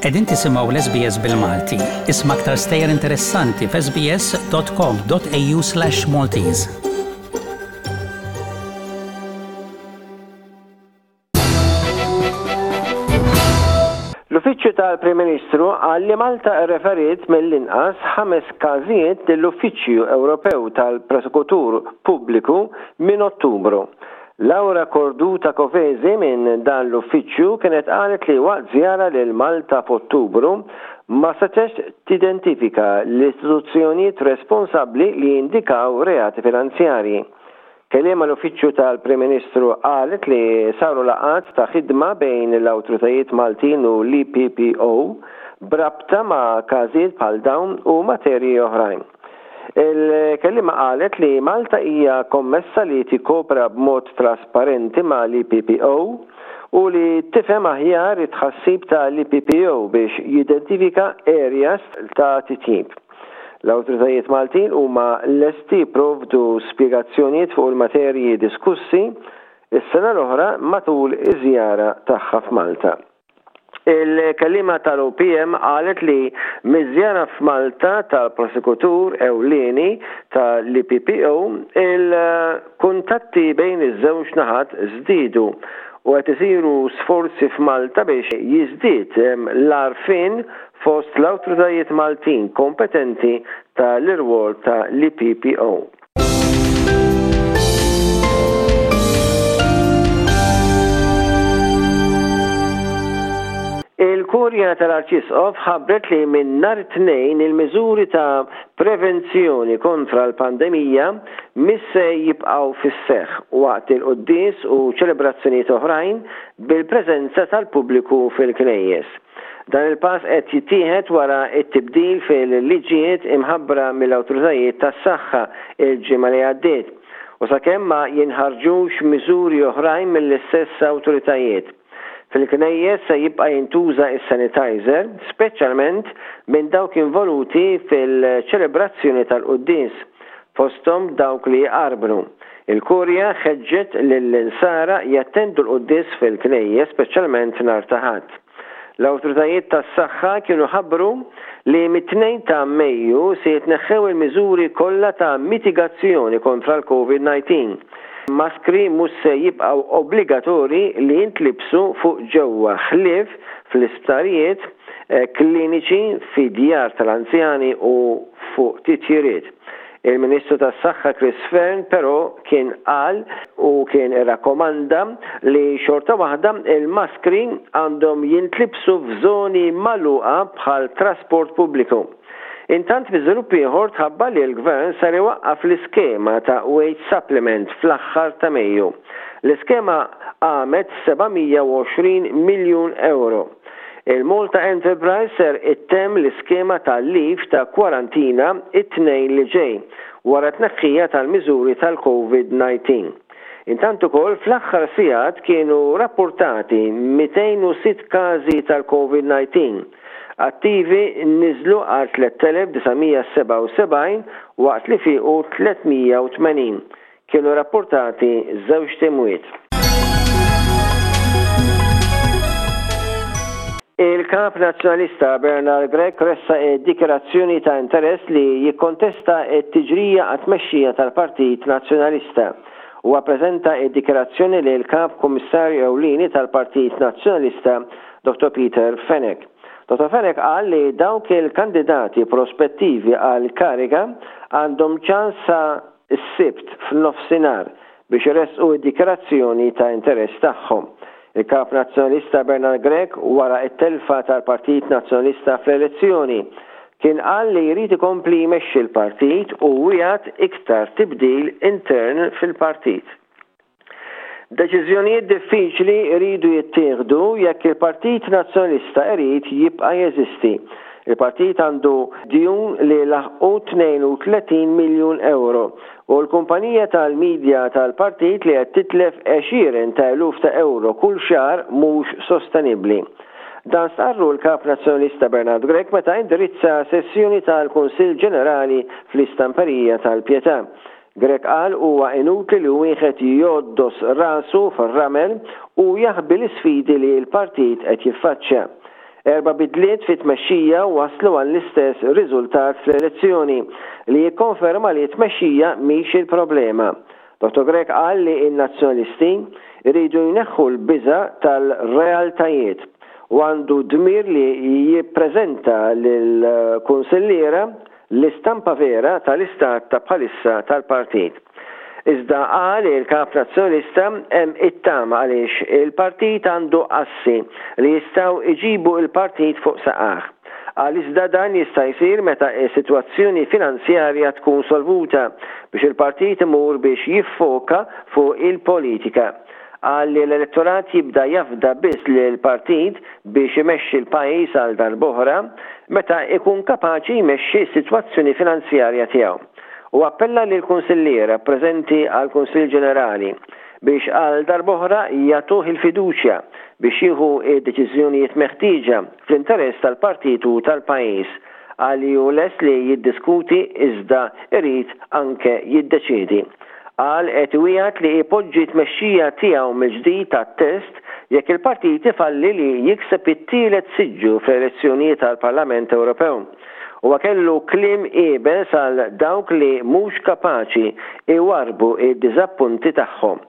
Qegħdin tisimgħu l-SBS bil-Malti. Isma' aktar stejjer interessanti f'sbs.com.au/maltese. L-Uffiċċju tal-Prim Ministru qal li Malta rreferiet mill-inqas ħames każijiet lill-Uffiċċju Ewropew tal-Prosekutur Pubbliku minn Ottubru. Laura Corduta Covesi minn dan l-uffiċċju kienet qalet li waqt żjara lil Malta f'Ottubru ma setgħetx tidentifika l-istituzzjonijiet responsabbli li jindikaw reati finanzjarji. Kelliema l-Uffiċċju tal-Prim Ministru qalet li saru laqgħat ta' ħidma bejn l-awtritajiet Maltin u l-EPPO b'rabta ma' każijiet bħal dawn u materji oħrajn. Il-kelliema qalet li Malta hija kommessa li tikkopra b'mod trasparenti ma' l-EPPO u li tifhem aħjar it-tħassib ta' l-EPPO biex jidentifika areas ta' titjib. L-awtoritajiet Maltin huma lesti jipprovdu spjegazzjonijiet fuq il-materji diskussi s-sena l-oħra matul iż-żjara tagħha f'Malta. Il-kelliema tal-OPM qalet li miż-żjara f'Malta tal-Prosekutur Ewlieni tal-EPPO, il-kuntatti bejn iż-żewġ naħat żdiedu u qed isiru sforzi f'Malta biex jiżdied l-għarfien fost l-awtoritajiet Maltin kompetenti ta' l-irwol ta' l-EPPO. Il-Kurja ta' l-Arċisqof ħabbret li minn nhar it-Tnejn il-miżuri ta' prevenzjoni kontra l-pandemija mhix se jibqgħu fis-seħħ waqt il-quddies u ċelebrazzjonijiet oħrajn bil-preżenza tal-pubbliku fil-knejjes. Dan il-pass qed jittieħed wara t-tibdil fil-liġijiet imħabbra mill-awtoritajiet tas-saħħa l-ġimgħa li għaddiet u sakemm ma jinħarġux miżuri oħrajn mill-istess awtoritajiet. Fil-knejjes se jibqa' jintuża s-sanitizer, speċjalment minn dawk involuti fil-ċelebrazzjoni tal-quddies. fosthom dawk li jqarbnu. Il-Kurja ħeġġet lill-Insara jattendu l-quddies fil-knejjes speċjalment nhar ta' Ħadd. L-awtoritajiet tas-saħħa kienu ħabbru li mit-Tnejn ta' Mejju se jitneħħew il-miżuri kollha ta' mitigazzjoni kontra l-Covid-19. Maskri mhux se jibqgħu obbligatorji li jintlibsu fuq ġewwa ħlief fl-isptarijiet, kliniċi fi djar tal-anzjani u fuq titjiriet. Il-Ministru tas-Saħħa Chris Fearne però kien qal u kien irrakkomanda li xorta waħda l-maskri għandhom jintlibsu f'żoni magħluqa bħal trasport pubbliku. Intant fi żvilupp ieħor tħabbar li l-Gvern ser iwaqqaf l-iskema ta' wage supplement fl-aħħar ta' Mejju. L-iskema qamet 720 miljun ewro. Il-Malta Enterprise ser ittemm l-iskema ta' leave ta' kwarantina t-Tnejn li ġej, wara t-tneħħija tal-miżuri tal-Covid 19. Intant ukoll fl-aħħar sigħat kienu rappurtati 206 każi tal-Covid 19. Attivi niżlu għal 3,977 waqt li fiequ 380. Kienu rapportati żewġt imwiet. Il-Kap Nazzjonalista Bernard Grech ressaq id-dikjarazzjoni ta' interess li jikkontesta t-tiġrija għat-tmexxija tal-Partit Nazzjonalista. Huwa ppreżenta d-dikjarazzjoni lill-Kap Kummissarju Ewlieni tal-Partit Nazzjonalista, Dottor Peter Fenech. Dottor Fenech qal li dawk il-kandidati prospettivi għall-kariga għandhom ċans sa is-Sibt f'nofsinhar biex iressqu d-dikjarazzjoni ta' interess tagħhom. Il-Kap Nazzjonalista Bernard Grech wara t-telfa tal-Partit Nazzjonalista fl-elezzjoni kien qal li jrid ikompli jmexxi l-partit u wiegħed iktar tibdil intern fil-partit. Deċiżjonijiet diffiċli jridu jittieħdu jekk il-Partit Nazzjonalista irid jibqa' jeżisti. Il-Partit għandu djun li laħqu 32 miljun ewro u l-kumpanija tal-media tal-Partit li qed titlef għexieren ta' eluf ta' ewro kull xahar mhux sostenibbli. Dan stqarru l-Kap Nazzjonalista Bernard Grech meta indirizza sessjoni tal-Kunsill Ġenerali fl-Istamperija tal-Pietà Grech qal huwa inutli li wieħed jgħoddos rasu fir-ramel u jaħbi l-isfidi li l-partit qed jiffaċċja. Erba' bidliet fit-tmexxija wasslu għall-istess riżultat fl-elezzjoni li jikkonferma li t-tmexxija mhix il-problema. Dottor Grech qal li n-Nazzjonalisti jridu jneħħu l-biża' tal-realtajiet u għandu d-dmir li jippreżenta lill-kunsilliera l-istampa vera tal-istat ta' bħalissa tal-partit. Iżda qal il-Kap Nazzjonalista hemm it-tama għaliex il-partit għandu assi li jistgħu jġibu il-partit fuq saqajh. Qal iżda dan jista' jsir meta s-sitwazzjoni finanzjarja tkun solvuta biex il-partit imur biex jiffoka fuq il-politika. Qal li l-elettorat jibda jafda biss lill-partit biex imexxi l-pajjiż għal darb'oħra meta jkun kapaċi jmexxi s-sitwazzjoni finanzjarja tiegħu u appella lill-kunsilliera preżenti għall-Kunsill Ġenerali biex għal darb'oħra jagħtuh il-fiduċja biex jieħu d-deċiżjonijiet meħtieġa fl-interess tal-partit u tal-pajjiż. Qal li hu lest li jiddiskuti iżda irid anke jiddeċiedi. Qal qed iwiegħed li jpoġġi t-tmexxija tiegħu mill-ġdid għat-test jekk il-partit ifalli li jikseb it-tielet siġġu fl-elezzjonijiet għall-Parlament Ewropew. Huwa kellu kliem iebes għal dawk li mhux kapaċi jwarrbu d-diżappunti tagħhom.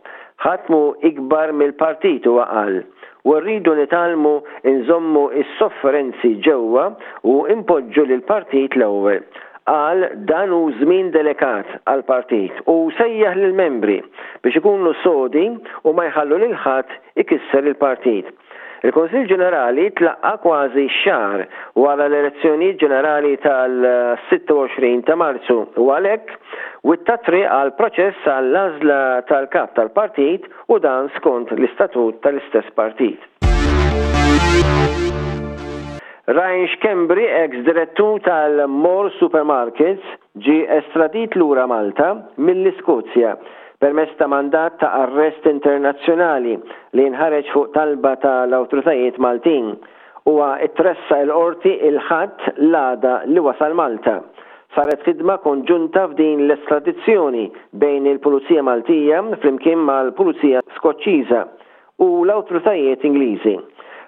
Ħadd mhu ikbar mill-partit, huwa qal. u rridu nitgħallmu nżommu s-sofferenzi ġewwa u npoġġu lill-partit l-ewwel. Qal dan hu żmien delikat għall-partit u sejjaħ lill-membri biex ikunu sodi u ma jħallu lil ħadd ikisser il-partit. Il-Kunsill Ġenerali tlaqqa' kważi xahar wara l-elezzjonijiet ġenerali tal-26 ta' Marzu u għalhekk witta' t-triq għal proċess għall-għażla tal-Kap tal-Partit u dan skont l-istatut tal-istess partit. Ryan Schembri, eks direttur tal-More Supermarkets, ġie estradit lura Malta mill-Iskozja permezz ta' mandat ta' arrest internazzjonali li nħareġ fuq talba tal-awtoritajiet Maltin. Huwa ttressaq il-Qorti il-Ħadd l-għada li wasal Malta. Saret ħidma konġunta f'din l-estradizzjoni bejn il-Pulizija Maltija flimkien mal-Pulizija Skoċċiża u l-awtoritajiet Ingliżi.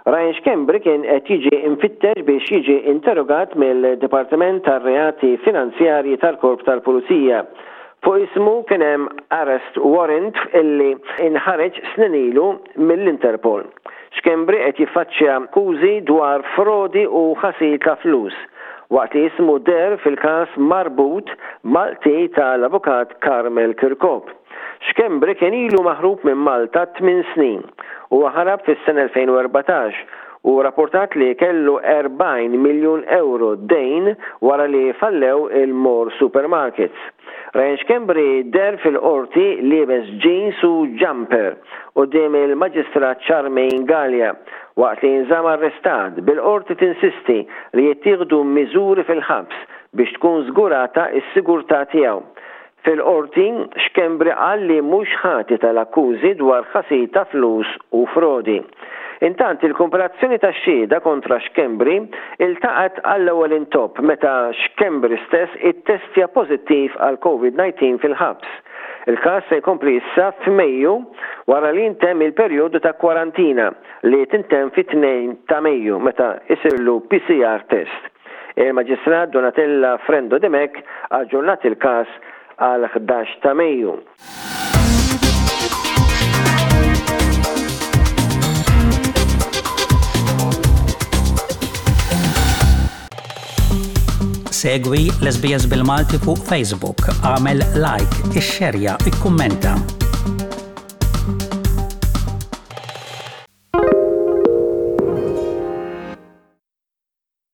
Ryan Schembri kien qed jiġi mfittex biex jiġi interrogat mill-Dipartiment tar-Reati Finanzjarji tal-Korp tal-Pulizija. Fuq ismu kien hemm arrest warrant illi nħareġ snin ilu mill-Interpol. Schembri qed jiffaċċja akkużi dwar frodi u ħasil ta' flus, waqt li ismu deher fil-każ marbut mal-qti tal-Avukat Carmel Kirkop. Schembri kien ilu maħrub minn Malta tmien snin. Huwa ħarab fis-sena 2014 u rapportat li kellu 40 miljun ewro dejn wara li fallew il-More Supermarkets. Ryan Schembri deher fil-Qorti liebes jeans u jumper. quddiem il-Maġistrat Charmaine Galea waqt li jinżamm arrestat, bil-Qorti tinsisti li jittieħdu miżuri fil-ħabs biex tkun żgurata s-sigurtà tiegħu. Fil-Qorti, Schembri qal li mhux ħati tal-akkużi dwar ħasil ta' flus u frodi. Intant, il-komparazzjoni tax-xhieda kontra Schembri ltaqgħet għall-ewwel intopp meta Schembri stess ittestja pożittiv għall-Covid 19 fil-ħabs. Il-każ se jkompli issa f'Mejju wara li jintemm il-perjodu ta' kwarantina li tintemm fit-Tnejn ta' Mejju meta jsirlu PCR test. Il-Maġistrat Donatella Frendo Dimech aġġornat il-każ għal ħdax ta' Mejju. Segwi l-SBS bil-Malti fuq Facebook, għamel like, ixxerja, ikkummenta.